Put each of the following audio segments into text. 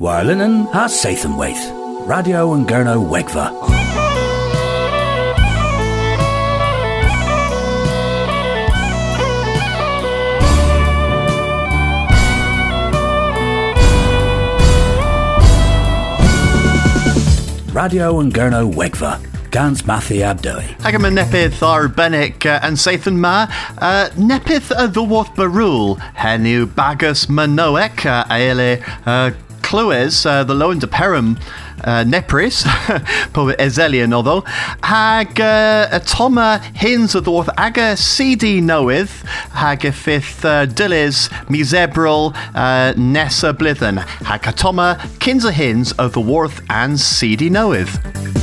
Warlinen ha Sathanwaith. Radio and Gurno Wegva. Radio and Gurno Wegva. Gans Mathi Abdoi. Hag yma nepydd arbennig uh, yn ma. Uh, nepydd y ddwywaith barwl, hen yw bagus manoec uh, uh, clywes, uh, the low de perum uh, nepris, po ezelian oddo, hag uh, toma hins y ddwywaith aga CD newydd, hag y ffith uh, dilys misebrol uh, nesa blydden, hag y toma y hins y ddwywaith and CD newydd.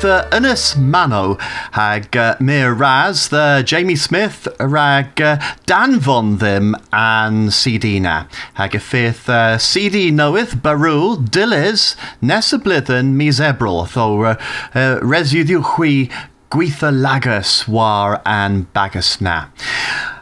for uh, Ynys Mano hag uh, Mir Raz, the Jamie Smith rag uh, Dan Von Ddim a'n CD-na. Hag y ffeith uh, CD newydd, Barul, Dilys, nes y blydden mis Ebril. Tho uh, uh, residiw chwi gweitha lagus war an bagus na.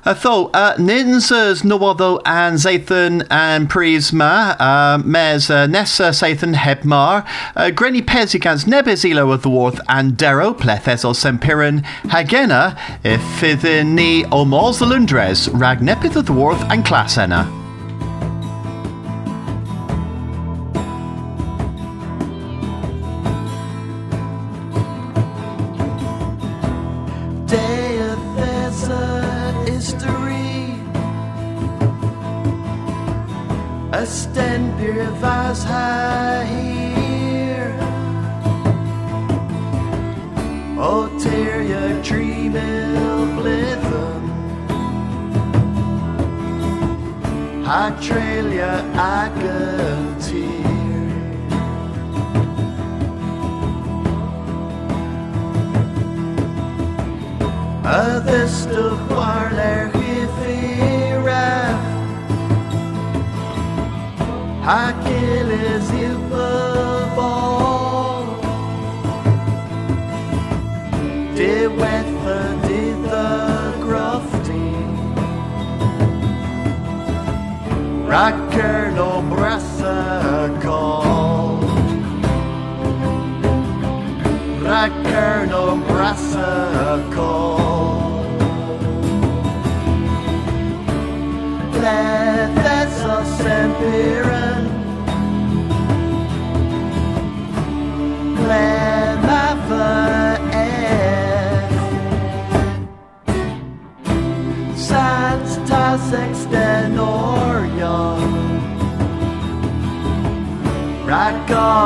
Tho, uh, ninsers nowoddo an Zathan and Prisma, uh, mes uh, Nessa Sathan Hebmar, uh, Grenny Pezigans Nebezilo of the Worth and Dero Plethes o Sempiran Hagena, if fithin ni Lundres, of the Worth and Classena. Hydralia Agatir Others to Warler Hifiraf Achilles ball. No call Rocker no call Let's us sempiran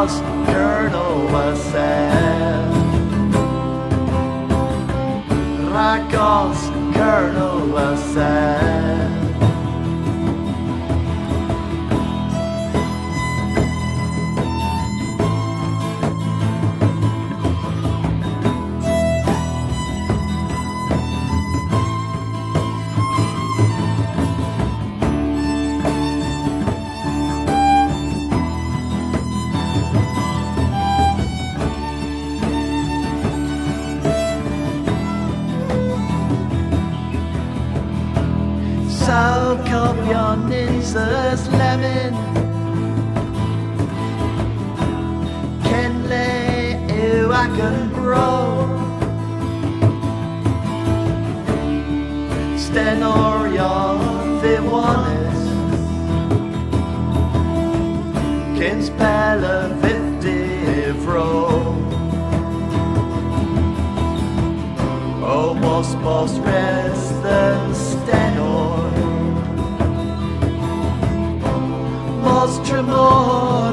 Rakos Colonel Wasef Rakos Colonel Wasef So can grow. Stenorio vivonis Kins pella vitivro Almost oh, most rest the stenor Most tremor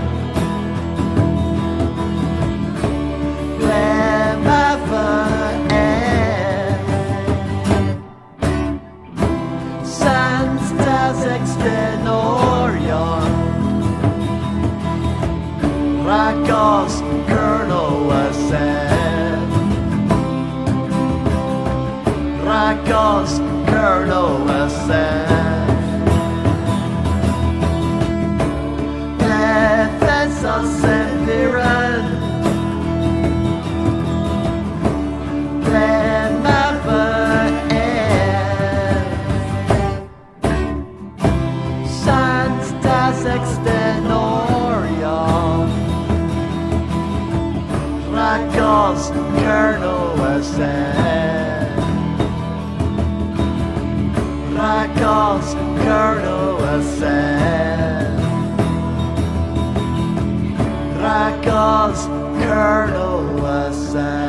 Rakos Colonel Ascend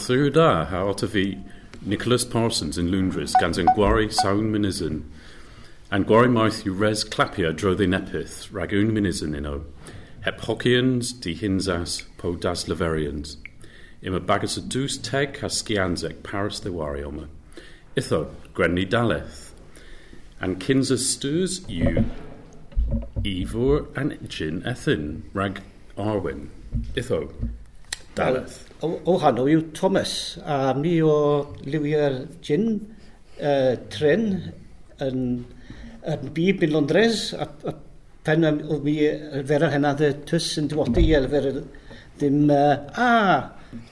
Gwrthwyr da, ha ot fi Nicholas Parsons in Lundres, gans yn gwari sawn minizyn. And gwari res clapia dro ddyn epith, rag un minizyn uno. Hep hocians, di hinsas, po das leverians. Ima bagus y dws teg ha sgianzec paris de wari oma. Itho, grenni daleth. And kins y stws yw Ivor and Jin Ethin, rag Arwen. Itho, Dalath. O o hanw yw Thomas, a mi o liwio'r gin, uh, tren, yn, yn bib yn Londres, a, a pen o mi fer yr hynna dy tws yn dywodi i elfer ddim, uh, a,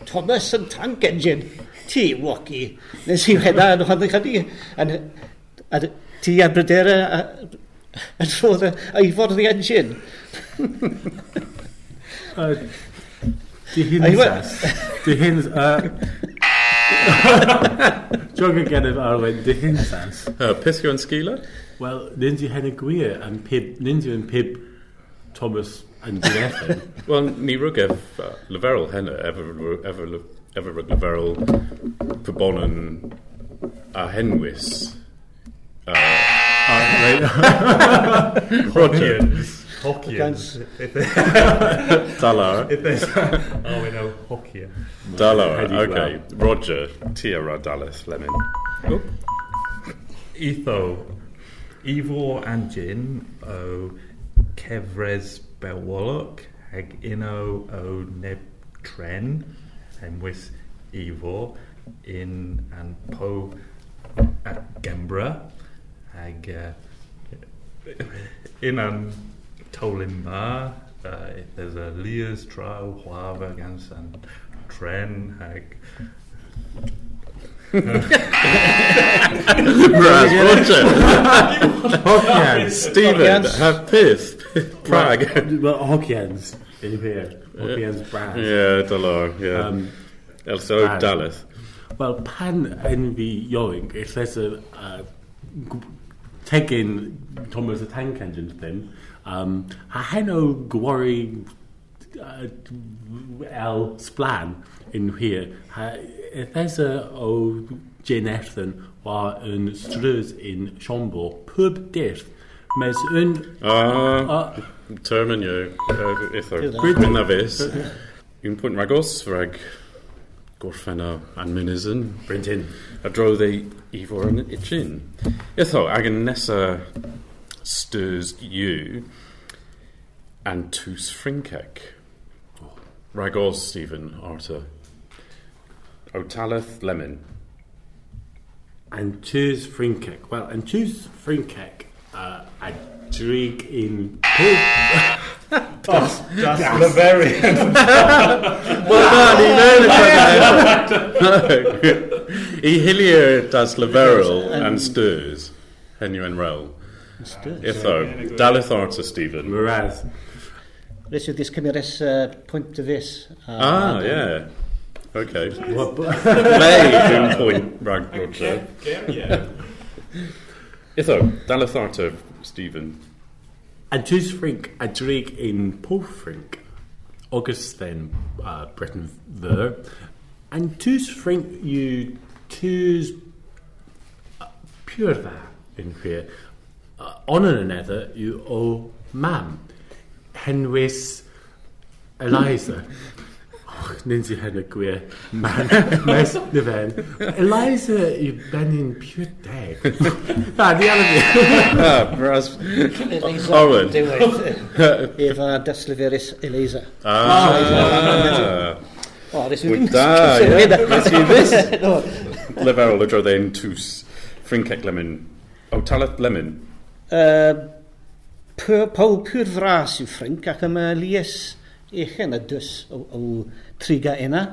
Thomas yn tank engine, ti, Woki, nes i hynna yn hwnnw chadi, a ti a brydera yn roedd a, a, a, a, a, a, a, a, i engine. Di hinsas. Di hins... Jog yn gennyf arwen, di hinsas. Uh, Pithio yn sgila? Wel, nyn di hen y gwir yn pib, nyn di yn pib Thomas yn Greffin. Wel, ni rwg ef uh, leferol hynna, efer, efer, efer rwg leferol pybonon a henwys. Hockeys. Hockeys. Eh? Eh? If they- Dalar. if there's, oh, we know hockey. Dalar, eh? Hedi okay. Roger, tia Dallas lemon. Oh. Etho, Ivor and Jin o Kevres Belwolok hag Ino o Neb Tren and with Ivor in and Po at Gembra hag uh, in and Tolin Ma uh, there's a Lears trial Huava against and Tren hag Roger. Hockians. Stephen, have pith. Prague. Wel, Hockians. In here. Hockians brand. yeah, Dalar, yeah. Um, Also, Prague. daleth. Wel, pan yn fi ioing, if there's a uh, g- tegin Thomas the Tank Engine thing, um, ha heno gwari uh, el splan in here, ha, if there's a o Jane Ethan wa yn strys in Siombo, pub diff, mes yn Ah, uh, termen yo, uh, itho. Good. Gwyn na fys. Yw'n pwynt ragos, rag gorffen o anmynisyn. Brentin. A drodd ei ifo yn itchin. Itho, ag yn nesa stirs you and tus frinkek. Ragos, Stephen, Arta. Otaleth, lemon. and choose Frinkek. Well, and choose Frinkek, uh, a drink in pub. Das Laverian. I hilio das leveril and stirs. Henry and Rel. Itho, daleth Arta, Stephen. Whereas, Nes yw disgymeres uh, pwynt y fus. Ah, yeah. Okay. what, Lei yw'n pwynt rag Roger. Itho, daleth Arta, Stephen. and choose Frink, a drink in Paul Frink, August then uh, Britain there, and choose Frink, you choose uh, pure that in here. Uh, on another, you owe mam, Henwys Eliza. Oh, Ninzi hen y gwir man mes na fen Eliza yw benin pure deg Na, di ala fi Ah, ras... Owen. Efa Desleferis Eliza. Ah. O, nes yw Wyt ddim... da, ie. Nes i ddys. No. Leferol y dro dde'n tws. Frinkec lemon. O, taleth lemon. Uh, Paul pwyr fras yw Ffrinc ac yma Lies echen y dys o, o triga yna.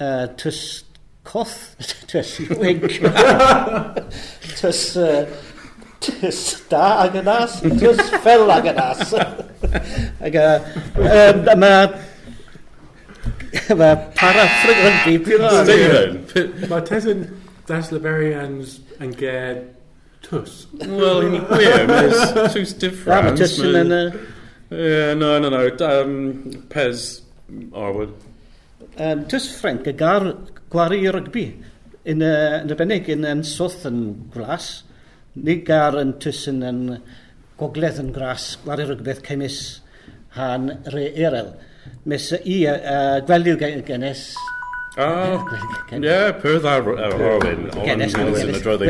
Uh, tys coth, tys wig, tys, uh, tys da ag yn tys fel ag yn ag, Ac uh, mae Mae paraphrag yn bibl. Mae Tessin Das Liberians yn ger tws. Wel, yn gwir, mae'n tws different. Mae Tessin yn y... Ie, no, no, no. Um, Pez Arwood? Um, Tys Frank, y gar gwari i rygbi yn, uh, yn arbennig yn, yn swth yn glas. Ni gar yn tys yn, yn gogledd yn gras gwari rygbeth cymys han re erel. Mes i uh, gweliw genes Oh, ie, pyrdd ar Horwyn. Genes yn y droedd.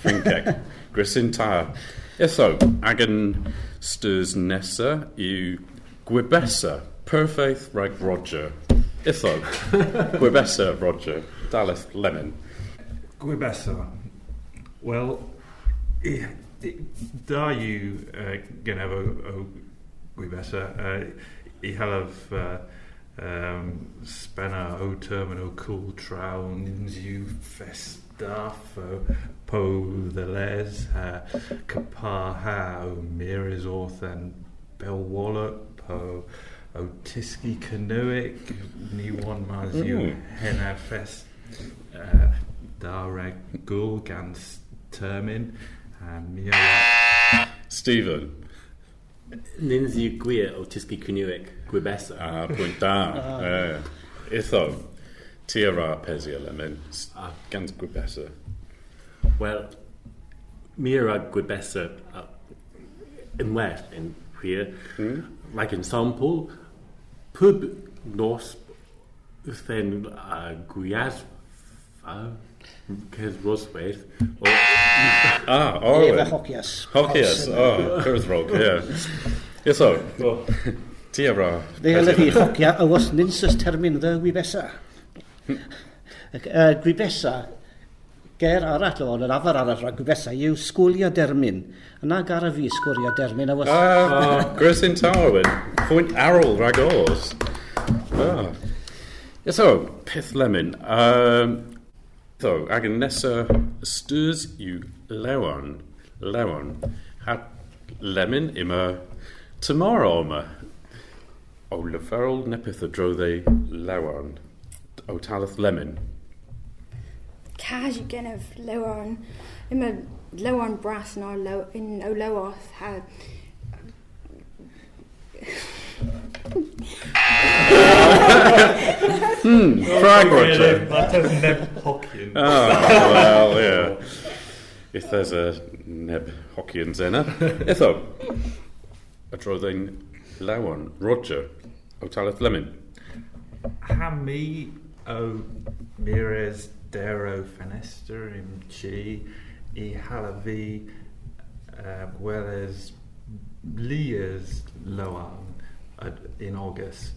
Ffrinceg. Grisyn ta. Ie, so, ag yn stys nesa yw gwybesa. Perfect rhaid Roger. Itho, gwybesa Roger. Daleth Lemon. Gwybesa. Wel, i, i, da yw uh, genef o, o. Uh, I halaf uh, um, spenna o term o cool trowns yw festaff o po ddeles uh, capa ha o miris orth and belwallop po o tisgu cynwyg ni wan mas yw mm. hen erffes uh, dareg gwl gan termin a mi o... Stephen. Nyn ddi gwir o tisgu cynwyg gwybesa. A pwynt da. Ah. uh, Itho, ti ar a pesi elemen gan gwybesa. Wel, mi ar a gwybesa uh, well yn hwyr. Mm. Like in sample, pub nos fen uh, gwiad uh, Cers Roswaith. O, Ah, Efa Orwyn. Hocias. Hocius. Oh, Cyrthrog, yeah. Itho, ti ar a Fe hynny hi hocia y was ninsys termyn dda gwybesa. uh, gwybesa, ger arall o'n yr afar arall rhaid gwybesa yw sgwlio dermyn. Yna gar y fi sgwlio dermyn a was... Ah, Grisyn Tarwyn. Pwynt arol rag oes. Ah. Itho, pith lemon. Um, so, ag yn nesa, styrs yw lewan. Lewan. Ha lemon ima tomorrow yma. O leferol nepith y droddau lewan. O talith lemon. Cash you gen of lower on I'm low on brass and or low in o low off ha hmm, Frag Roger. That is Neb Hockin. Oh, ah, well, yeah. If there's a neb hockey yn zena. Itho, a droddau'n lawan, Roger, o talith lemon. Hami o Mires Dero Fenester im Chi i Halavi uh, Welles Lias Loan ad, in August.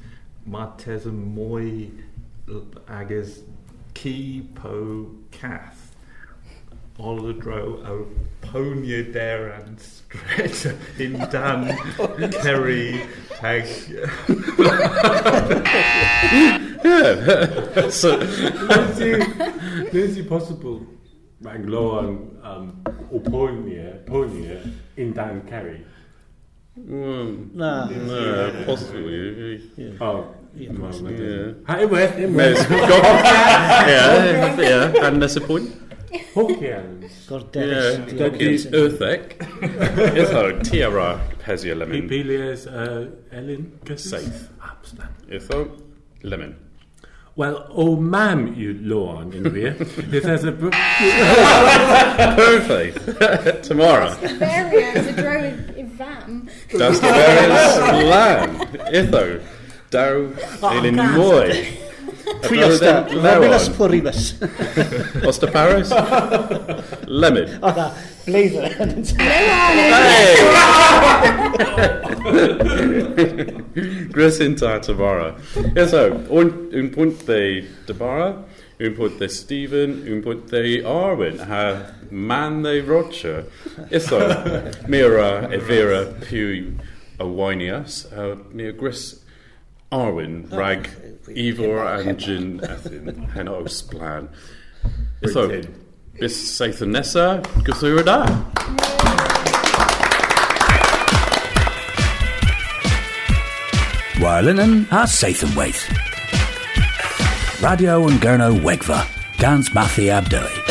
Martes moi agus ki po cath. All the dro o ponia der and stretch in Dan Kerry hag So, Is it possible rag low on um, Oponia, Ponia in Dan Kerry? mm, Na. no, possibly. Oh, Yeah, no, possibly. no, Yeah. Ha, unwaith, Mes, unwaith. go, yeah, yeah, and nes y pwynt. Hawkians. Gorderis. Yeah, hockey's earthec. Itho, tiara pesia lemon. Pelias, uh, Ellen? Saith. Abstan. Itho, lemon. Well, oh, ma'am, you low on in here. if there's a book. Perfect. Tomorrow. variant a drone in vam Das the various land. Itho, daw, elin mwy. Priasta. Mobilas Lewan. puribus. Os to Paris? Lemon. O da, bleidder. Grisyn ta tomorrow. Itho, un, un pwynt de Debara, un pwynt de Stephen, un pwynt de Arwyn, ha man de Roger. Itho, mira evira piw a wynias, uh, mira gris Arwyn, rag Ivor and Jin Athin, hen o splan. Itho, bis seith y nesa, gythwyr da. Wirelinen a Sathanwaith. Radio and Gurno Wegva, Gans Mathi Abdui.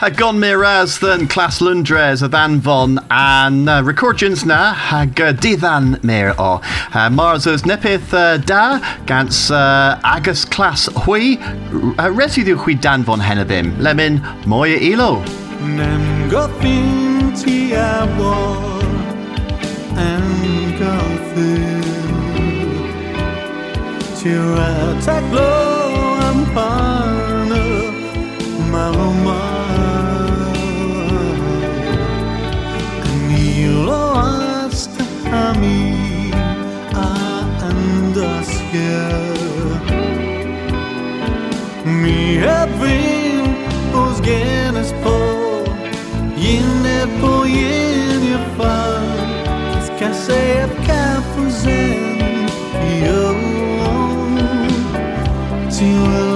Ha gon mi ras than Clas Lundres a than von an uh, recordjins na hag uh, dithan mir o. Uh, Mars as nepith uh, da gans uh, agus Clas hui uh, residu hui dan von henabim. Lemon moya ilo. Nem gothin ti a war and go through Tira taglo asta ami a andaska Mi having os genes po Yine po yine fan Ska säga kafusen Yo. Till en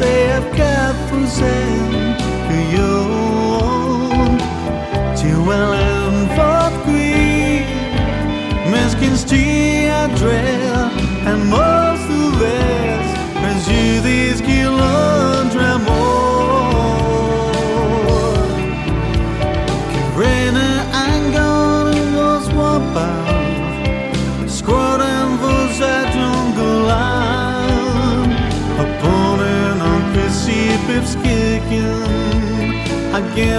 Kit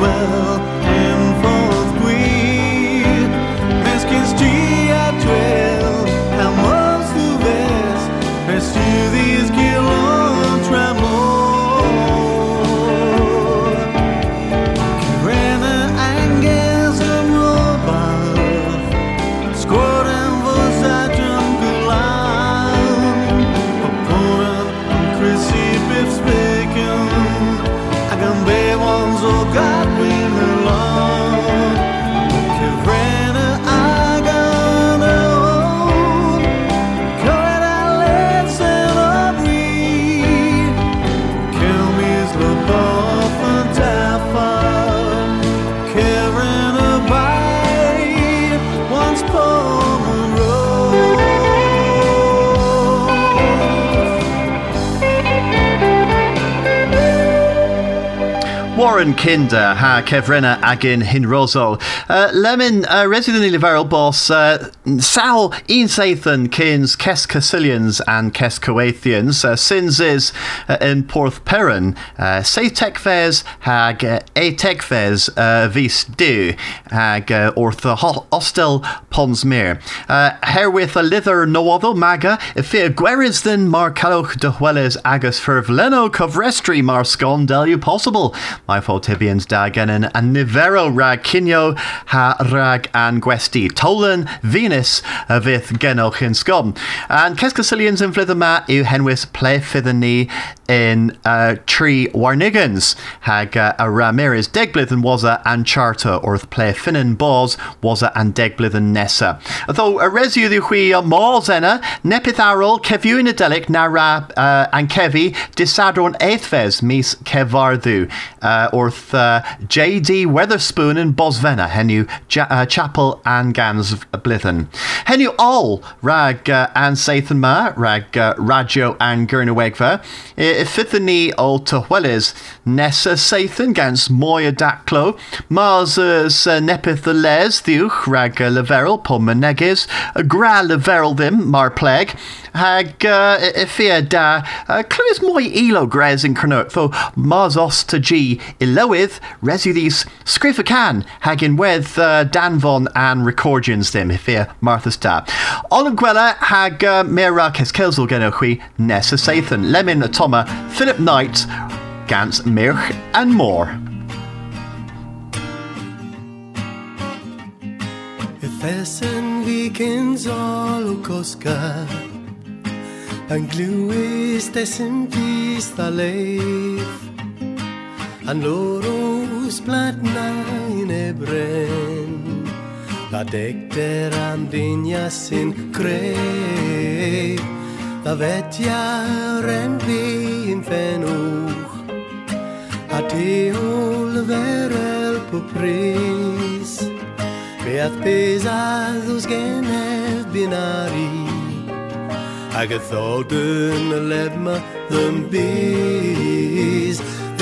Well. Lauren Kinder ha Kevrena agin Hinrosol. Uh, Lemon uh, resident Liverol boss uh, Sal Ian Sathan Kins Kes Casilians and Kes Coathians uh, Sins is uh, in Porth Perrin uh, Say Tekves hag uh, A Tekves uh, Vis Du hag uh, Orth uh, Ho- Ostel Ponsmere. Uh, herewith a lither no other maga if fear Gweris than Mar de Hueles agus Ferv Leno Covrestri Mar Scon possible. My Tibians Dagenin and Nivero Rag Kinyo Ha Rag and Gwesti Tolan Venus Vith Genoch in Scum. And Keskasilians in Flitherma eu Henwis play Fithani in uh, Tree Warnigans Hag uh, Ramirez Degblithen Waza and Charter or play Finnan Bos Waza and Degblithen Nessa. Though a resu the Hui Malzena Nepith Arol Kevu in Adelic Nara uh, and Kevi Disadron Eighthves Mis Kevardu uh, Orth uh, JD Wetherspoon and Bosvena Henu ja- uh, Chapel and Gans Blithen. Henu all Rag uh, and Sathan Ma Rag uh, Radio all Tuhwelis Nessa Sathan Gans Moya Daklo Mars uh, Nepith the Les Rag uh, Pomaneges Gra Leverel them Mar Plague. Hag uh, Ifia da uh, Moy Elo Gres in Cernut Tho Mars Os to G Ilowydd resu these Scrifa Can hag in with uh, Danvon and Recordians them Ifia Martha's da Olin Gwella hag uh, Mera Keskelsel Geno Hui Nessa Sathan Lemon Atoma Philip Knight Gans Mirch and more. Efessen vikens olukoska Pan gluis dessen vista leif An loros bladna in ebren La dekter am dinja sin kreif Da vet jag ren vin fenoch Att håller verel på pris att pesados genev binari Agathodun ledma them bees Demokris nit karab avilchan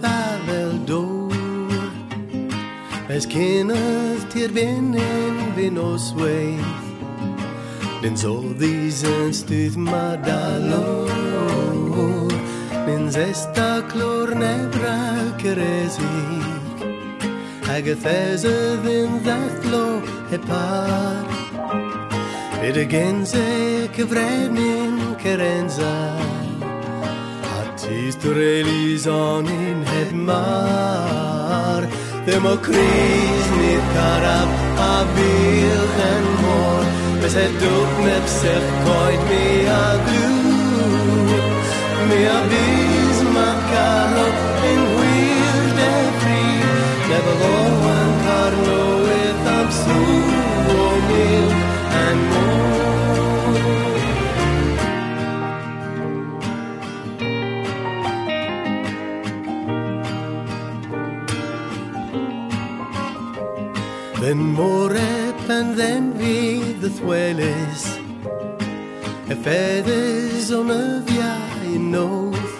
fa del dor Es kinnes tir binnen vin os weith Den so diesen stuð ma da lor Den zesta klor nebra keresik Agathese vin that lo e par Ed gense che vremin tu relison in het mar Demokris nit karab a vilchen mor Bes het duk nep sech koit mi a glu Mi Then more and then we the thwelles E fedes on a via in north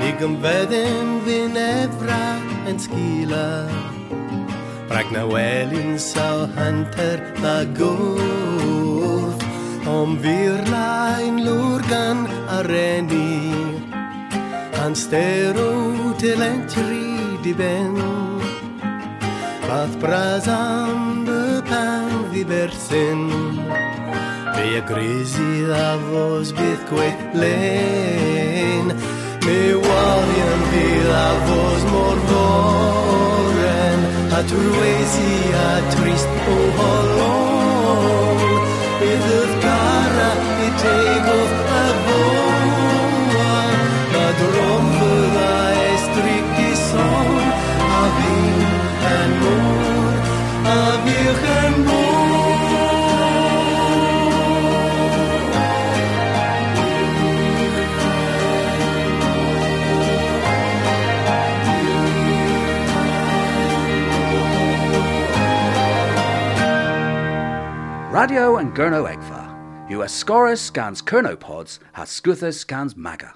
Vi kan veden vin evra en skila Pragna well in sau hunter la gorth Om virla in lurgan areni Han stero till en tri di ben Bath brazam de pan vi bersen Be a grisi da vos bydd gweith len. Me walian fydd a vos mor foren A trwesi a trist o holon Fydd cara i tegodd a fwa Na drom fydda estryg i son Radio and Gurno. You are Scorus scans Kernopods, has Scuthus scans Maga.